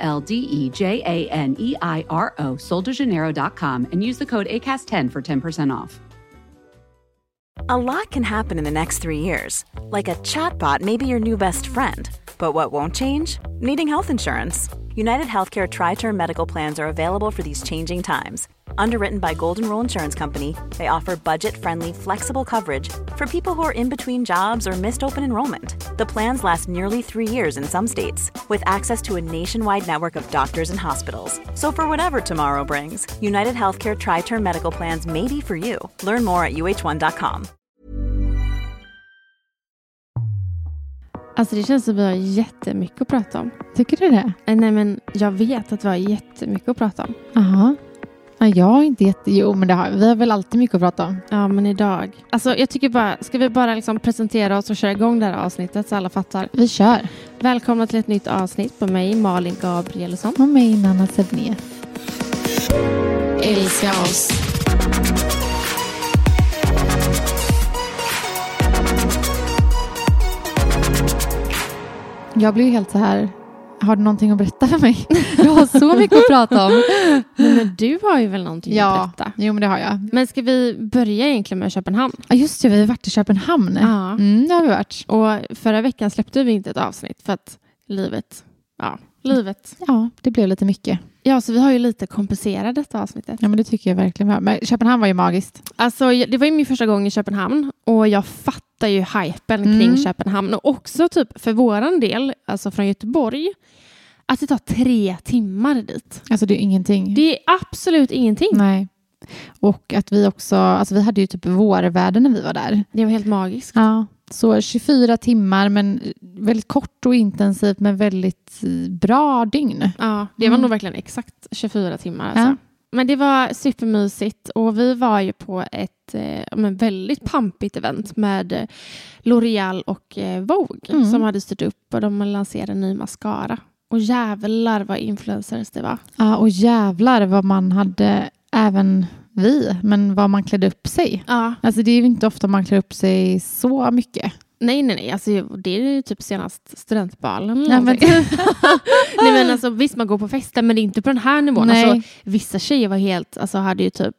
L D E J A N E I R O, soldejaneiro.com, and use the code ACAST10 for 10% off. A lot can happen in the next three years. Like a chatbot may be your new best friend. But what won't change? Needing health insurance. United Healthcare Tri Term Medical Plans are available for these changing times. Underwritten by Golden Rule Insurance Company, they offer budget friendly, flexible coverage for people who are in between jobs or missed open enrollment. The plans last nearly three years in some states, with access to a nationwide network of doctors and hospitals. So, for whatever tomorrow brings, United Healthcare Tri Term Medical Plans may be for you. Learn more at uh1.com. Alltså det känns som vi har jättemycket att prata om. Tycker du det? Eh, Nej men jag vet att vi har jättemycket att prata om. Jaha. Ja, jag har inte jätte... Jo, men det har, vi har väl alltid mycket att prata om. Ja men idag. Alltså jag tycker bara, ska vi bara liksom presentera oss och köra igång det här avsnittet så alla fattar. Vi kör. Välkomna till ett nytt avsnitt på mig Malin Gabrielsson. Och mig, Nanna Sevné. Älska oss. Jag blir helt så här... Har du någonting att berätta för mig? Du har så mycket att prata om. Men du har ju väl någonting Ja, att berätta. jo men det har jag. Men ska vi börja egentligen med Köpenhamn? Ja, just det, vi har varit i Köpenhamn. Ja. Mm, det har vi varit. Och förra veckan släppte vi inte ett avsnitt för att livet, ja, livet. Ja, det blev lite mycket. Ja, så vi har ju lite kompenserat detta avsnittet. Ja, men det tycker jag verkligen var. Men Köpenhamn var ju magiskt. Alltså, det var ju min första gång i Köpenhamn och jag fattar ju hypen Mm. kring Köpenhamn och också typ för våran del, alltså från Göteborg, att det tar tre timmar dit. Alltså det är ingenting. Det är absolut ingenting. Nej. Och att vi också, alltså vi hade ju typ vårväder när vi var där. Det var helt magiskt. Ja, så 24 timmar men väldigt kort och intensivt men väldigt eh, bra dygn. Ja, det var Mm. nog verkligen exakt 24 timmar. Alltså. Ja. Men det var supermysigt och vi var ju på ett eh, väldigt pampigt event med eh, L'Oreal och eh, Vogue Mm. som hade styrt upp och de lanserade en ny mascara. Och jävlar vad influencers det var. Ja, och jävlar vad man hade, även vi, men vad man klädde upp sig. Ja, Alltså det är ju inte ofta man klär upp sig så mycket. nej, nej, nej. Alltså, det är ju typ senast studentbalen. Nej, men någonting. nej, men alltså, visst, man går på fester, men det är inte på den här nivån. Nej. Alltså, vissa tjejer var helt, alltså, hade ju typ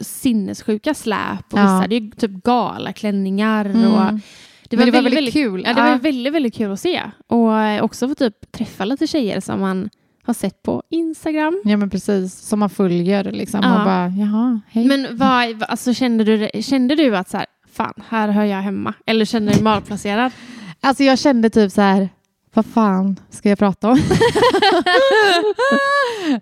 sinnessjuka släp och Ja. vissa hade ju typ galaklänningar. Mm. Och det var, Men väldigt, kul. Ja, det var väldigt, väldigt kul att se. Och eh, också få typ träffa lite tjejer som man har sett på Instagram. Ja men precis, som man följer liksom Ja. och bara jaha, hej. Men vad- alltså, kände, du, kände du att så här, fan, här hör jag hemma? Eller kände du dig malplacerad? Alltså jag kände typ så här, vad fan ska jag prata om?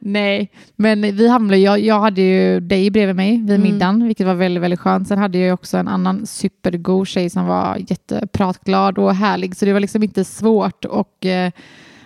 Nej, men vi hamnade, jag, jag hade ju dig bredvid mig vid Mm. middagen, vilket var väldigt, väldigt skönt. Sen hade jag ju också en annan supergod tjej som var jättepratglad och härlig, så det var liksom inte svårt och eh,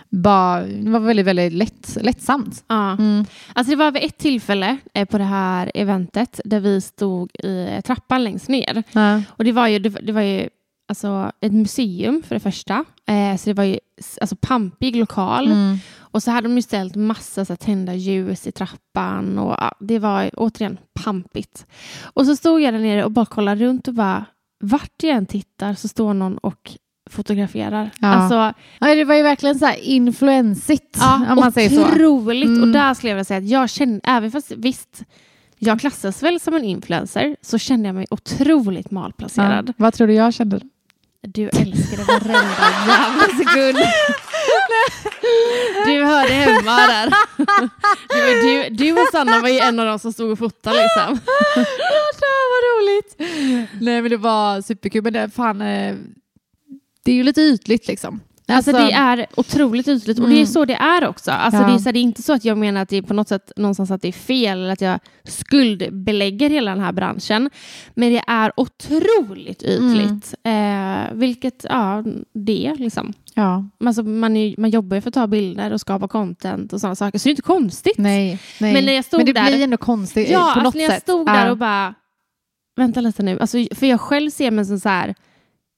bara, det var väldigt, väldigt lätt, lättsamt. Ja. Mm. Alltså det var vid ett tillfälle eh, på det här eventet där vi stod i trappan längst ner. Ja. Och det var ju, det var ju alltså, ett museum för det första. Eh, så det var ju alltså, pampig lokal. Mm. Och så hade de ju ställt massa så här, tända ljus i trappan. Och ja, Det var återigen pampigt. Och så stod jag där nere och bara kollade runt och bara vart jag än tittar så står någon och fotograferar. Ja. Alltså, Ja, det var ju verkligen så här influensigt, ja, om man säger så. otroligt. Och Mm. där skulle jag vilja säga att jag kände, även fast visst, jag klassas väl som en influencer, så kände jag mig otroligt malplacerad. Ja. Vad tror du jag kände? Du älskade varenda jävla sekund. Du hörde hemma där. Du, du, du och Sanna var ju en av de som stod och fotade liksom. Ja, vad roligt. Nej men det var superkul. Men det, fan, eh, det är ju lite ytligt liksom. Alltså, det är otroligt ytligt och det är Mm. så det är också. Alltså Ja. det, är, så det är inte så att jag menar att det är på något sätt någonstans att det är fel eller att jag skuldbelägger hela den här branschen. Men det är otroligt ytligt. Eh, vilket, ja, det är liksom. Ja, Alltså, man, är, man jobbar ju för att ta bilder och skapa content och sådana saker. Så det är inte konstigt. nej, nej. Men när jag stod Men det där- blir ändå konstigt Ja, på alltså något när jag sätt. stod där och bara, vänta lite nu. Alltså, för jag själv ser mig som så här,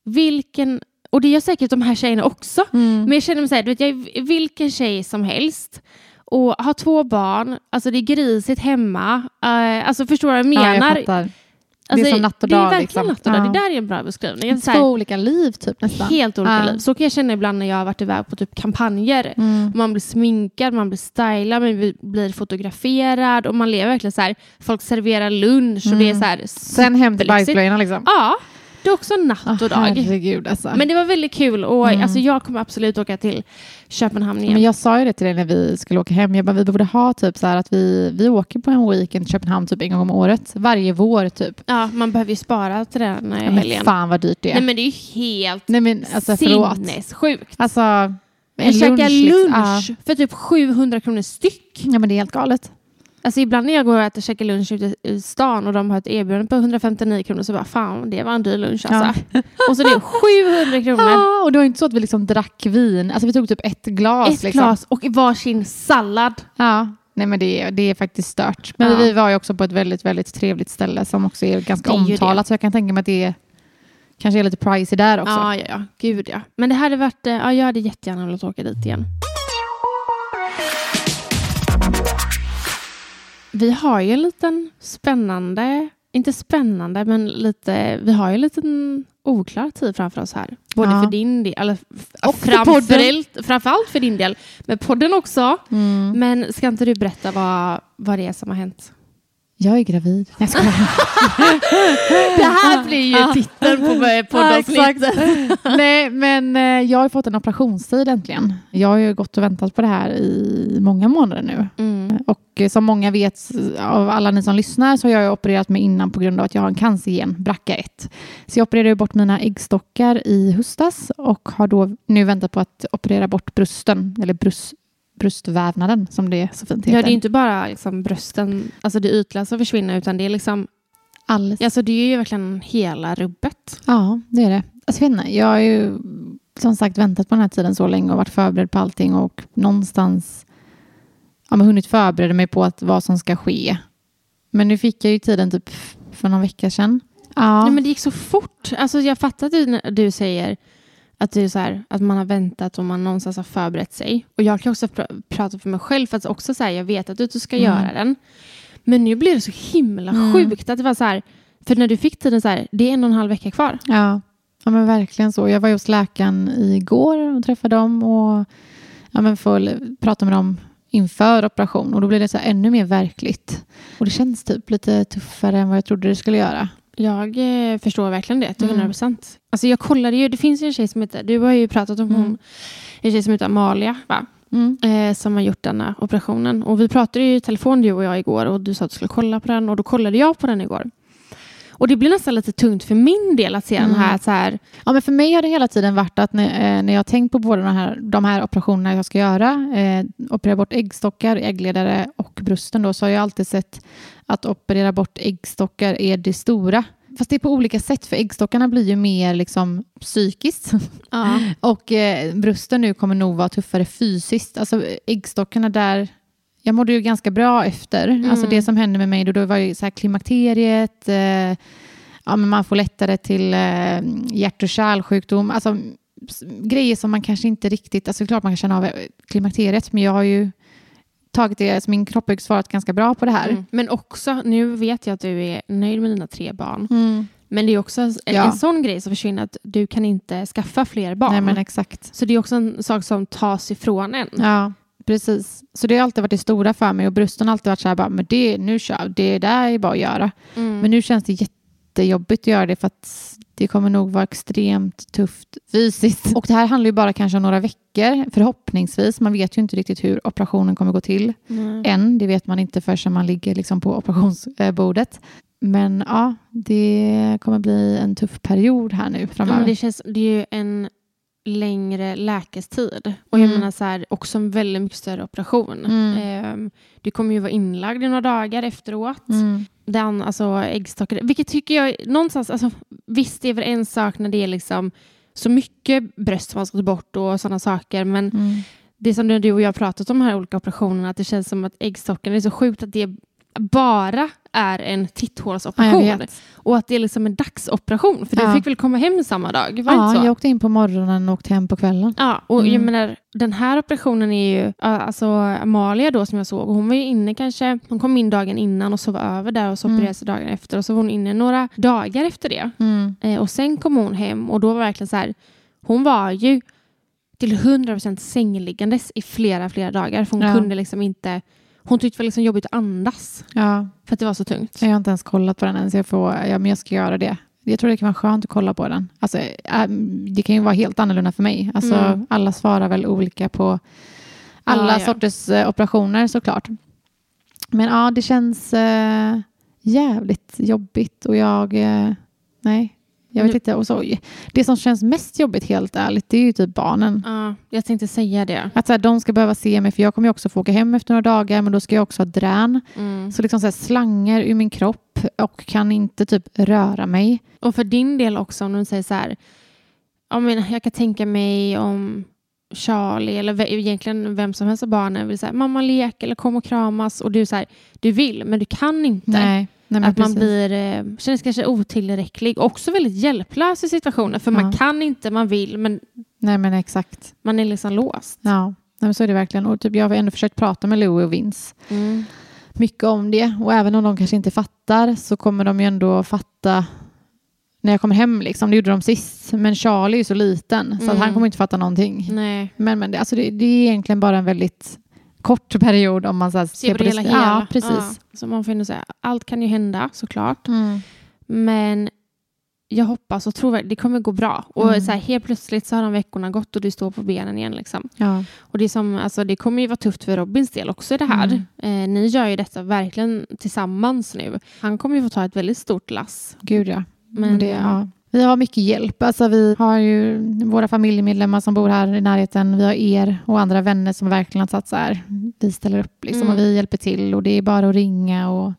vilken, och det gör säkert de här tjejerna också, Mm. men jag känner mig så här, du vet, jag är vilken tjej som helst och har två barn, alltså det är grisigt hemma, uh, alltså förstår du vad jag Ja, menar? jag fattar. alltså, det är som natt och Det är dag. verkligen liksom. natt och dag, Ja. det där är en bra beskrivning. Två olika liv typ nästan. helt olika Ja. liv. Så kan jag känna ibland när jag har varit iväg på typ kampanjer. Mm. Man blir sminkad, man blir stylad, man blir fotograferad och man lever verkligen så här. Folk serverar lunch och det är så här. Sen hem till bajsblöjorna liksom. Ja, det är också natt och dag. herregud alltså. Men det var väldigt kul och Mm. alltså, jag kommer absolut åka till Köpenhamn igen. Men jag sa ju det till dig när vi skulle åka hem. Jag bara, vi borde ha typ så här att vi, vi åker på en weekend till Köpenhamn typ en gång om året. Varje vår typ. Ja, man behöver ju spara till den här Ja, men helgen. fan vad dyrt det är. Nej men det är ju helt Nej men alltså sinnessjukt. Alltså en Jag käkar liksom. lunch för typ 700 kronor styck. Ja men det är helt galet. Alltså ibland när jag går och äter käkar lunch ute i stan och de har ett erbjudande på 159 kronor så bara fan det var en dyr lunch alltså. Och så det är 700 kronor. Ah, och det var inte så att vi liksom drack vin. Alltså vi tog typ ett glas. Ett liksom. glas och varsin sallad. Ja. Nej men det, är- det är faktiskt stört. Men Ja. vi var ju också på ett väldigt, väldigt trevligt ställe som också är ganska är omtalat. Så jag kan tänka mig att det är, kanske är lite pricey där också. Ja, ja, ja. Gud ja. Men det hade varit, eh, ja, jag hade jättegärna velat åka dit igen. Vi har ju en liten spännande, inte spännande, men lite, vi har ju en liten oklar tid framför oss här. Både Ja. för din del, eller Och för framförallt, framförallt för din del, med podden också. Mm. Men ska inte du berätta vad, vad det är som har hänt? Jag är gravid. Jag skojar. Det här blir ju titeln på poddavsnittet. Nej, men eh, jag har fått en operationstid äntligen. Jag har ju gått och väntat på det här i många månader nu. Mm. Och som många vet av alla ni som lyssnar så har jag opererat mig innan på grund av att jag har en cancergen, BRCA1. Så jag opererade bort mina äggstockar i höstas och har då nu väntat på att operera bort brösten, eller bröst, bröstvävnaden som det så fint heter. Ja, det är inte bara liksom brösten, alltså det ytliga som försvinner, utan det är liksom, Allt. alltså det är ju verkligen hela rubbet. Ja, det är det. Alltså, jag, vet inte, jag har ju som sagt väntat på den här tiden så länge och varit förberedd på allting och någonstans ja, men hunnit förbereda mig på att vad som ska ske. Men nu fick jag ju tiden typ för någon vecka sedan. Ja, Nej, men det gick så fort. Alltså jag fattar att du, när du säger att, du är så här, att man har väntat och man någonstans har förberett sig. Och jag kan också pr- prata för mig själv för att också säga jag vet att du ska Mm. göra den. Men nu blir det så himla Mm. sjukt att det var så här, för när du fick tiden så här, det är en och en halv vecka kvar. ja. ja, men verkligen så. Jag var ju hos läkaren igår och träffade dem och ja, men får prata med dem inför operation och då blir det så ännu mer verkligt. Och det känns typ lite tuffare än vad jag trodde det skulle göra. Jag eh, förstår verkligen det till Mm. 100 procent. Alltså jag kollade ju, det finns ju en tjej som heter, du har ju pratat om Mm. hon, en tjej som heter Amalia, va? Mm. Eh, som har gjort denna operationen. Och vi pratade ju i telefon du och jag igår och du sa att du skulle kolla på den och då kollade jag på den igår. Och det blir nästan lite tungt för min del att se Mm. den här så här, Ja, men för mig har det hela tiden varit att när, eh, när jag tänkt på båda de här, de här operationerna jag ska göra, eh, operera bort äggstockar, äggledare och brösten, då, så har jag alltid sett att operera bort äggstockar är det stora. Fast det är på olika sätt, för äggstockarna blir ju mer liksom psykiskt ja. och eh, brösten nu kommer nog vara tuffare fysiskt. Alltså äggstockarna där, jag mådde ju ganska bra efter. Mm. Alltså det som hände med mig då, då var ju så här klimakteriet, eh, ja, men man får lättare till eh, hjärt och kärlsjukdom. Alltså grejer som man kanske inte riktigt, alltså klart man kan känna av eh, klimakteriet, men jag har ju tagit det, alltså min kropp har ju svarat ganska bra på det här. Mm. Men också, nu vet jag att du är nöjd med dina tre barn. Mm. Men det är också en, Ja. en sån grej som försvinner att du kan inte skaffa fler barn. Nej men exakt. Så det är också en sak som tas ifrån en. Ja, precis. Så det har alltid varit det stora för mig och brösten har alltid varit så här, bara, men det, nu kör det där är bara att göra. Mm. Men nu känns det jättejobbigt att göra det för att det kommer nog vara extremt tufft fysiskt. Och det här handlar ju bara kanske om några veckor, förhoppningsvis. Man vet ju inte riktigt hur operationen kommer gå till Mm. än. Det vet man inte förrän man ligger liksom på operationsbordet. Men ja, det kommer bli en tuff period här nu framöver. men det, känns, det är ju en längre läkestid. Och jag Mm. menar så här, också en väldigt mycket större operation. Ehm, du kommer ju vara inlagd i några dagar efteråt. Mm. Den, alltså äggstockar, vilket tycker jag någonstans, alltså, visst det är väl en sak när det är liksom så mycket bröst som man ska ta bort och sådana saker, men Mm. det som du och jag har pratat om de här olika operationerna, att det känns som att äggstocken, det är så sjukt att det bara är en Ja, jag titthålsoperation. vet. och att det är liksom en dagsoperation, för du Ja. fick väl komma hem samma dag? Var Ja, inte så? jag åkte in på morgonen och åkte hem på kvällen. Ja, och jag Mm. menar, den här operationen är ju, ja, alltså Amalia då som jag såg, hon var ju inne kanske, hon kom in dagen innan och sov över där och så Mm. opererades dagen efter och så var hon inne några dagar efter det. Mm. Eh, och sen kom hon hem och då var verkligen så här, hon var ju till 100% sängliggandes i flera, flera dagar för hon Ja. kunde liksom inte, hon tyckte det var liksom jobbigt att andas Ja, för att det var så tungt. jag har inte ens kollat på den än, så jag, får, ja, men jag ska göra det. Jag tror det kan vara skönt att kolla på den. Alltså, äh, det kan ju vara helt annorlunda för mig. Alltså, Mm. Alla svarar väl olika på alla Ja, ja. sorters eh, operationer såklart. Men ja, det känns eh, jävligt jobbigt och jag... Eh, nej, jag vet Nu- inte. Och så, det som känns mest jobbigt helt ärligt, det är ju typ barnen. Ja, jag tänkte säga det. Att så här, de ska behöva se mig, för jag kommer ju också få åka hem efter några dagar, men då ska jag också ha drän. Mm. Så liksom så här, slanger ur min kropp och kan inte typ röra mig. Och för din del också, om du säger så här, jag, menar, jag kan tänka mig om Charlie eller egentligen vem som helst av barnen vill säga mamma lek eller kom och kramas och du så här, du vill men du kan inte. Nej, nej att man blir, eh, känner sig kanske otillräcklig. Också väldigt hjälplös i situationen för man Ja. kan inte, man vill men Nej men exakt. man är liksom låst. Ja, nej, men så är det verkligen. Och typ, jag har ändå försökt prata med Louie och Vince Mm. mycket om det. Och även om de kanske inte fattar så kommer de ju ändå fatta när jag kommer hem. Liksom. Det gjorde de sist. Men Charlie är så liten så att Mm. han kommer inte fatta någonting. Nej. Men, men det, alltså det, det är egentligen bara en väldigt kort period om man så här, Se på det hela. hela. Ja, precis. Ja. Så man får ändå säga, allt kan ju hända såklart. Mm. Men jag hoppas och tror att det kommer gå bra. Och Mm. så här, helt plötsligt så har de veckorna gått och du står på benen igen. Liksom. Ja. Och det, är som, alltså, det kommer ju vara tufft för Robins del också det här. Mm. Eh, ni gör ju detta verkligen tillsammans nu. Han kommer ju få ta ett väldigt stort lass. Gud ja. Men, Men det, ja. Vi har mycket hjälp. Alltså, vi har ju våra familjemedlemmar som bor här i närheten. Vi har er och andra vänner som verkligen har satt så här. Vi ställer upp liksom, Mm. och vi hjälper till och det är bara att ringa. Och,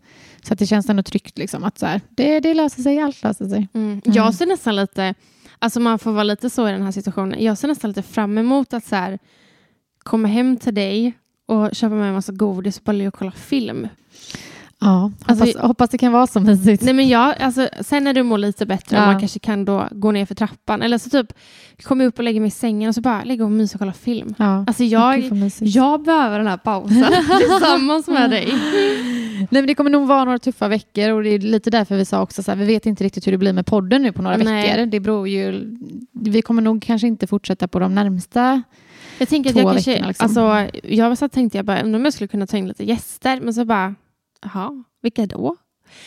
så att det känns ändå tryggt. Liksom, att så här, det, det löser sig, allt löser sig. Mm. Jag ser nästan lite, alltså man får vara lite så i den här situationen. Jag ser nästan lite fram emot att så här, komma hem till dig och köpa med en massa godis och bara och kolla film. Ja, Alltså, hoppas, hoppas det kan vara så mysigt. Nej, men jag, alltså, sen när du mår lite bättre och Ja. man kanske kan då gå ner för trappan eller så typ kommer upp och lägger mig i sängen och så bara ligga och mysa och kolla film. Ja. Alltså jag, jag behöver den här pausen tillsammans med dig. Nej, men det kommer nog vara några tuffa veckor och det är lite därför vi sa också så här, vi vet inte riktigt hur det blir med podden nu på några Nej. veckor. Det beror ju, vi kommer nog kanske inte fortsätta på de närmsta. Jag tänker att jag kanske, liksom. alltså, jag så tänkte jag bara, undrar om jag skulle kunna ta in lite gäster, men så bara, jaha, vilka då?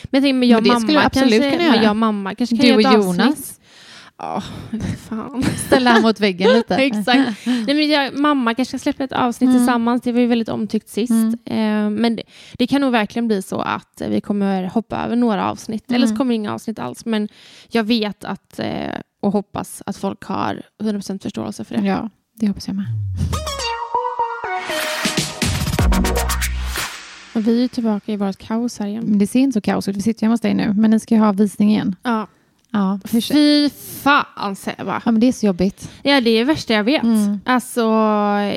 Men jag tänkte, men jag och det mamma absolut kanske, kunna men göra. jag mamma kanske kan Du och göra Jonas. Ja, fan. Ställa här mot väggen lite. Exakt. Nej, men jag, mamma kanske ska släppa ett avsnitt Mm. tillsammans. Det var ju väldigt omtyckt sist. Mm. Eh, men det, det kan nog verkligen bli så att vi kommer hoppa över några avsnitt. Eller så Mm. kommer inga avsnitt alls. Men jag vet att, eh, och hoppas att folk har 100% förståelse för det. Ja, det hoppas jag med. Och vi är tillbaka i vårt kaos här igen. Men det ser inte så kaos ut. Vi sitter hemma hos dig nu, men ni ska ju ha visning igen. Ja. Ja, hur, Fy fan säger jag bara. ja men det är så jobbigt. Ja, det är det värsta jag vet. Mm. Alltså,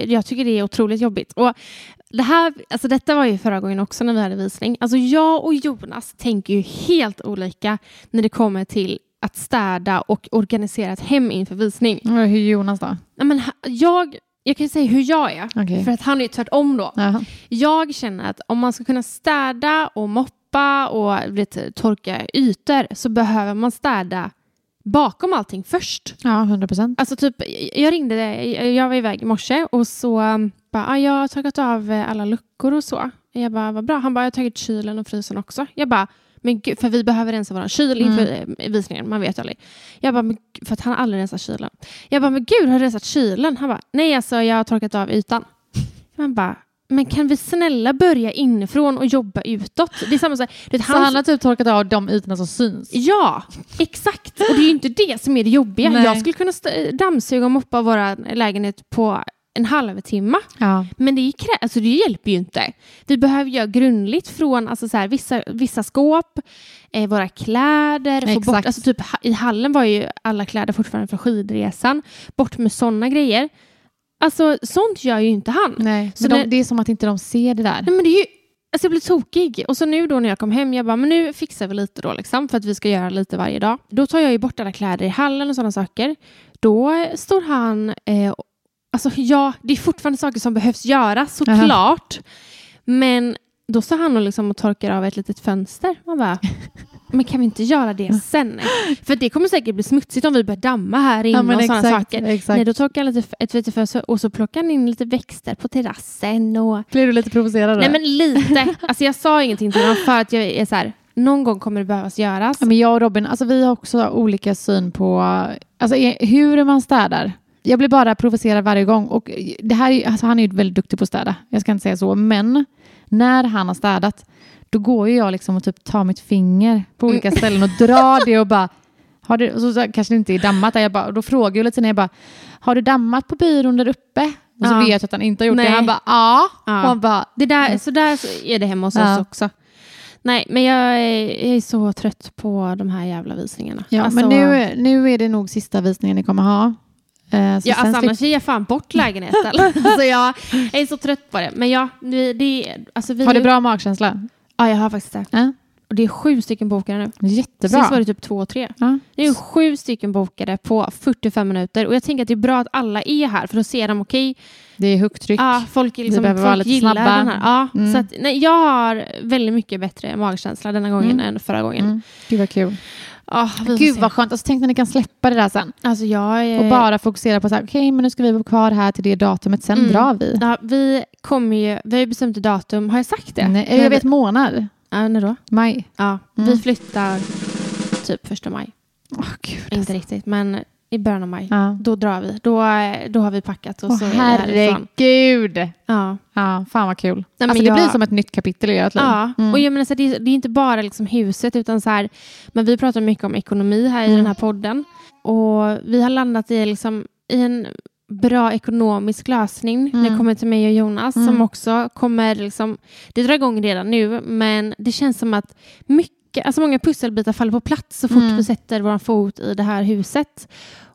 jag tycker det är otroligt jobbigt. Och det här, alltså detta var ju förra gången också när vi hade visning. Alltså jag och Jonas tänker ju helt olika när det kommer till att städa och organisera ett hem inför visning. Och Hur är Jonas då? Men jag, jag kan säga hur jag är, Okej. för att han är ju tvärtom då. Jaha. Jag känner att om man ska kunna städa och moppa och vet, torka ytor så behöver man städa bakom allting först. Ja, 100 procent. Alltså typ, jag ringde, jag var iväg i morse och så um, bara, ah, jag har tagit av eh, alla luckor och så. Jag bara, vad bra. Han bara, jag har tagit kylen och frysen också. Jag bara, men gud, för vi behöver rensa vår kyl inför eh, visningen, man vet ju aldrig. Jag bara, men, för att han har aldrig rensat kylen. Jag bara, men gud, har du rensat kylen? Han bara, nej alltså jag har torkat av ytan. Man bara, men kan vi snälla börja inifrån och jobba utåt? Det är samma så här, vet, Så han har typ torkat av de ytorna som syns? Ja, exakt. Och det är ju inte det som är det jobbiga. Nej. Jag skulle kunna st- dammsuga och moppa vår lägenhet på en halvtimme. Ja. Men det, krä- alltså det hjälper ju inte. Vi behöver göra grundligt från alltså så här, vissa, vissa skåp, eh, våra kläder. Få bort, alltså typ, I hallen var ju alla kläder fortfarande från skidresan. Bort med sådana grejer. Alltså sånt gör ju inte han. Nej, Så de, det- det är som att inte de ser det där. Nej, men det är ju, alltså jag blir tokig. Och så nu då när jag kom hem, jag bara, men nu fixar vi lite då liksom, för att vi ska göra lite varje dag. Då tar jag ju bort alla kläder i hallen och sådana saker. Då står han, eh, alltså ja, det är fortfarande saker som behövs göras såklart. Men då står han och, liksom och torkar av ett litet fönster. Man bara, men kan vi inte göra det sen? För det kommer säkert bli smutsigt om vi börjar damma här inne Ja, och sådana saker. exakt. Nej, då torkar han lite, ett litet fönster och så plockar han in lite växter på terrassen. Och... Blir du lite provocerad? Nej men lite. Alltså jag sa ingenting till honom för att jag är så här, någon gång kommer det behövas göras. Ja, men jag och Robin, alltså vi har också olika syn på alltså, e- hur man städar. Jag blir bara provocerad varje gång. Och det här är, alltså, han är ju väldigt duktig på att städa, jag ska inte säga så. Men när han har städat, då går ju jag liksom och typ tar mitt finger på olika Mm. ställen och drar det och bara har du, och så, så kanske det inte är dammat. Där jag bara, då frågar jag lite när jag bara, har du dammat på byrån där uppe? Och så Ja. vet jag att han inte har gjort Nej. det. Han bara, ja. Ja. Han bara, Det där, så där så är det hemma hos Ja. oss också. Nej, men jag är, jag är så trött på de här jävla visningarna. ja, Alltså- men nu, nu är det nog sista visningen ni kommer ha. Eh, Ja, alltså, annars ger jag fan bort lägenheten. alltså, jag, är så trött på det. Men ja, det, det, alltså, vi, Har du bra magkänsla? Ja, jag har faktiskt det. Ja. Och det är sju stycken bokare nu. Jättebra. Sist var det typ två, tre. Ja. Det är sju stycken bokade på 45 minuter. Och jag tänker att det är bra att alla är här för då ser de okej. Det är högtryck. Ja, folk, liksom, behöver vara folk lite gillar snabba. den här. Ja, Mm. så att, nej, jag har väldigt mycket bättre magkänsla denna gången Mm. än förra gången. Mm. Gud vad kul. Får Gud vad skönt. Alltså, tänk när ni kan släppa det där sen. Alltså jag är... Och bara fokusera på så här, okej men nu ska vi vara kvar här till det datumet, sen Mm. drar vi. Ja, vi kommer ju... Vi har ju bestämt datum. Har jag sagt det? Nej, jag vet månad. Ja, när då? Maj. Ja, Mm. vi flyttar typ första maj. Åh gud. Inte riktigt, men i början av maj. Ja. Då drar vi. Då, då har vi packat och Åh så herregud. Ja. Ja, fan vad kul. men alltså, det jag- blir som ett nytt kapitel i ert liv. Ja, Mm. och jag menar, så det, är, det är inte bara liksom huset utan så här, men vi pratar mycket om ekonomi här i Mm. den här podden och vi har landat i, liksom, i en bra ekonomisk lösning när det Mm. kommer till mig och Jonas Mm. som också kommer, liksom, det drar igång redan nu men det känns som att mycket, alltså många pusselbitar faller på plats så fort Mm. vi sätter vår fot i det här huset.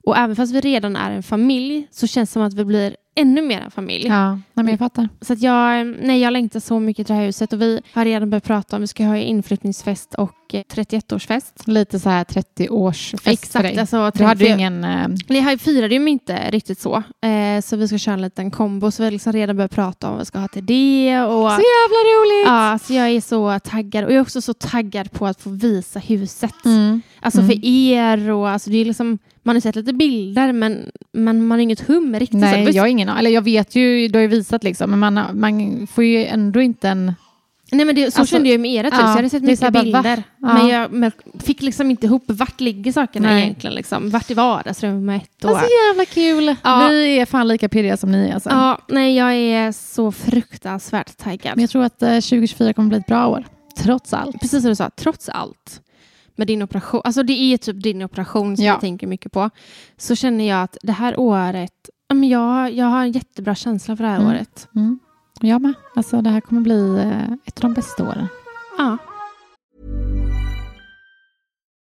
Och även fast vi redan är en familj så känns det som att vi blir ännu mer en familj. Ja, men jag fattar. Så att jag, nej, jag längtar så mycket till det här huset och vi har redan börjat prata om vi ska ha inflyttningsfest och eh, 31-årsfest. Lite så här 30-årsfest för Exakt. dig. Alltså, Du hade ju 30 ingen... Eh, jag firade ju inte riktigt så. Eh, så vi ska köra en liten kombo. Så vi har liksom redan börjat prata om vad vi ska ha till det. Och, så jävla roligt! ja, så jag är så taggad. Och jag är också så taggad på att få visa huset. Mm. Alltså Mm. för er. Och, alltså, det är liksom, man har sett lite bilder men, men man har inget hum riktigt. Nej, så, jag har ingen Eller jag vet ju, du har ju visat liksom, men man, man får ju ändå inte en... Nej, men det, så Alltså, kände jag med ert hus. ja, jag hade sett är så mycket bilder. Ja. Men jag men fick liksom inte ihop vart ligger sakerna Nej. egentligen. Liksom. Vart i vardagsrummet. Och, Alltså jävla kul! Ja. Vi är fan lika pirriga som ni är. Alltså. ja, nej, jag är så fruktansvärt taggad. Men jag tror att eh, 2024 kommer bli ett bra år. Trots allt. Precis som du sa, trots allt. Med din operation, alltså det är typ din operation som Ja. jag tänker mycket på. Så känner jag att det här året, jag, jag har en jättebra känsla för det här Mm. året. Mm. Jag med. Alltså det här kommer bli eh, ett av de bästa åren. Ja.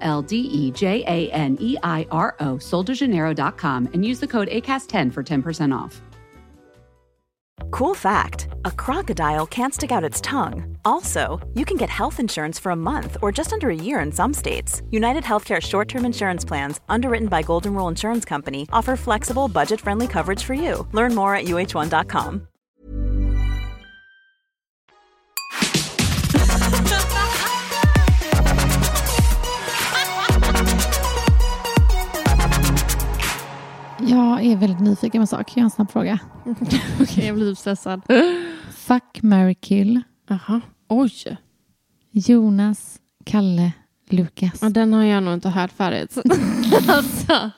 L D E J A N E I R O, soldejaneiro.com, and use the code ACAST10 for 10% off. Cool fact a crocodile can't stick out its tongue. Also, you can get health insurance for a month or just under a year in some states. United Healthcare short term insurance plans, underwritten by Golden Rule Insurance Company, offer flexible, budget friendly coverage for you. Learn more at uh1.com. är väldigt nyfiken på en sak. Jag har en snabb fråga. Okej, jag blir stressad. Fuck, marry, kill. Jaha. Oj. Jonas, Kalle, Lukas. Ja, den har jag nog inte hört förut. alltså.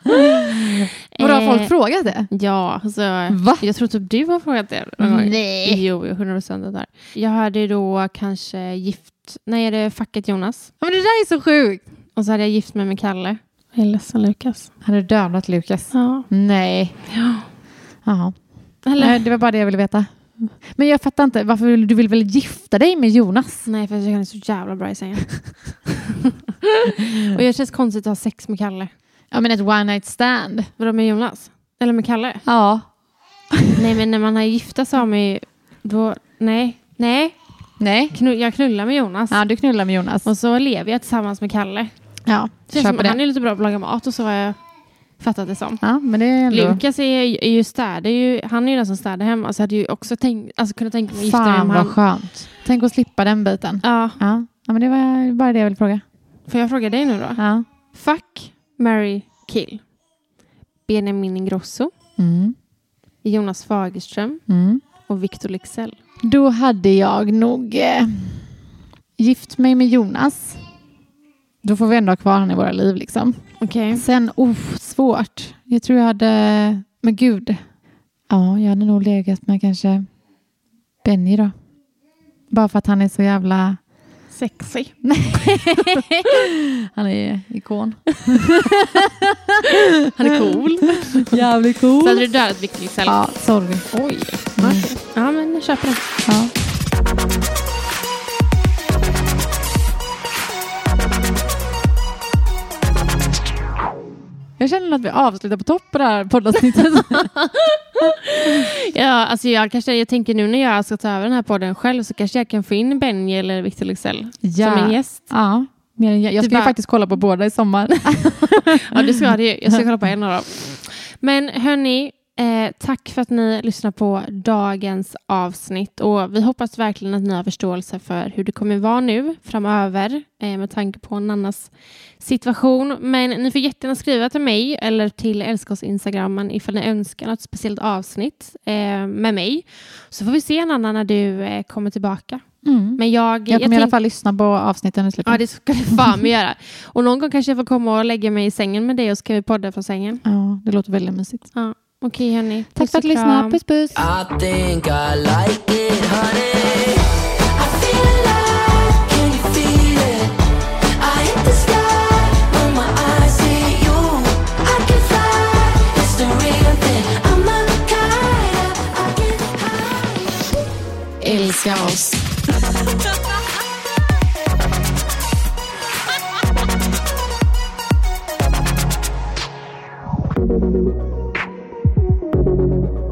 Vadå, har Eh, folk frågat det? Ja, alltså, Va? jag tror typ du har frågat det. Nej. Jo, 100 procent. Jag hörde då kanske gift... Nej, är det Facket Jonas? Ja, Men det där är så sjukt. Och så hade jag gift mig med Kalle. Jag är ledsen Lukas. Har du dödat Lukas? Ja. Nej. ja. Jaha. Eller? Nej, det var bara det jag ville veta. Men jag fattar inte, varför vill du vill väl gifta dig med Jonas? Nej, för jag tycker han är så jävla bra i sängen. och det känns konstigt att ha sex med Kalle. Ja men ett one night stand. Vadå med Jonas? Eller med Kalle? Ja. nej, men när man är gifta så har man ju... Då, nej, nej. Nej. Knull, jag knullar med Jonas. Ja, du knullar med Jonas. Och så lever jag tillsammans med Kalle. Ja, Det känns som, det. han är lite bra på att laga mat och så har jag fattat det som. Ja, men det är ändå... Lukas är, är ju ju, han är ju den som städar hemma. Så hade ju också tänkt, alltså kunnat tänka mig att gifta mig Fan med vad han. skönt. Tänk att slippa den biten. Ja, Ja. ja, men det var bara det jag ville fråga. får jag fråga dig nu då? Ja. Fuck, marry, kill. Benjamin Ingrosso, Mm. Jonas Fagerström Mm. och Victor Lexell. Då hade jag nog eh, gift mig med Jonas. Då får vi ändå ha kvar honom i våra liv liksom. Okej. Sen, oh, svårt. Jag tror jag hade, men gud. Ja, jag hade nog legat med kanske Benny då. Bara för att han är så jävla... Sexy. Han är ikon. Han är cool. Jävligt cool. Så hade du dödat Victor Lexell? Ja, sorry. Oj. Mm. Ja, men jag köper det. Ja. Jag känner att vi avslutar på topp på det här poddavsnittet. Ja, alltså jag, kanske, jag tänker nu när jag ska ta över den här podden själv så kanske jag kan få in Benji eller Victor Lexell som en gäst. Ja, jag. jag Du ska bara- faktiskt kolla på båda i sommar. Ja, det ska jag. Jag ska kolla på en av dem. Men hörni, eh, tack för att ni lyssnar på dagens avsnitt. Och vi hoppas verkligen att ni har förståelse för hur det kommer vara nu framöver eh, med tanke på Nannas situation. Men ni får jättegärna skriva till mig eller till Älska oss Instagrammen ifall ni önskar något speciellt avsnitt eh, med mig. Så får vi se Nanna när du eh, kommer tillbaka. Mm. Men jag, Jag kommer i alla fall lyssna på avsnitten i slutet. Ja, det ska du fan göra. Och någon gång kanske jag får komma och lägga mig i sängen med dig och så ska vi podda från sängen. Ja, det låter väldigt mysigt. Ja, okej hörni. Tack för att du lyssnade. Puss puss. I think I like it, honey. I feel alive, can you feel it? I hit the sky when my eyes see you. I can fly, it's the real thing. I'm a kite, I get high. Älska oss. Thank you.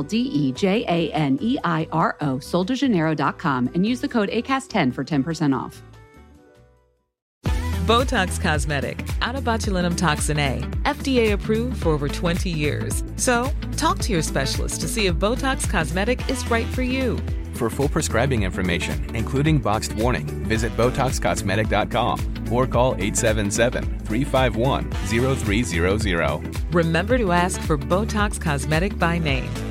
L D E J A N E I R O, soldejaneiro.com, and use the code ACAST10 for 10% off. Botox Cosmetic, out of botulinum toxin A, FDA approved for over 20 years. So, talk to your specialist to see if Botox Cosmetic is right for you. For full prescribing information, including boxed warning, visit BotoxCosmetic.com or call 877-351-0300. Remember to ask for Botox Cosmetic by name.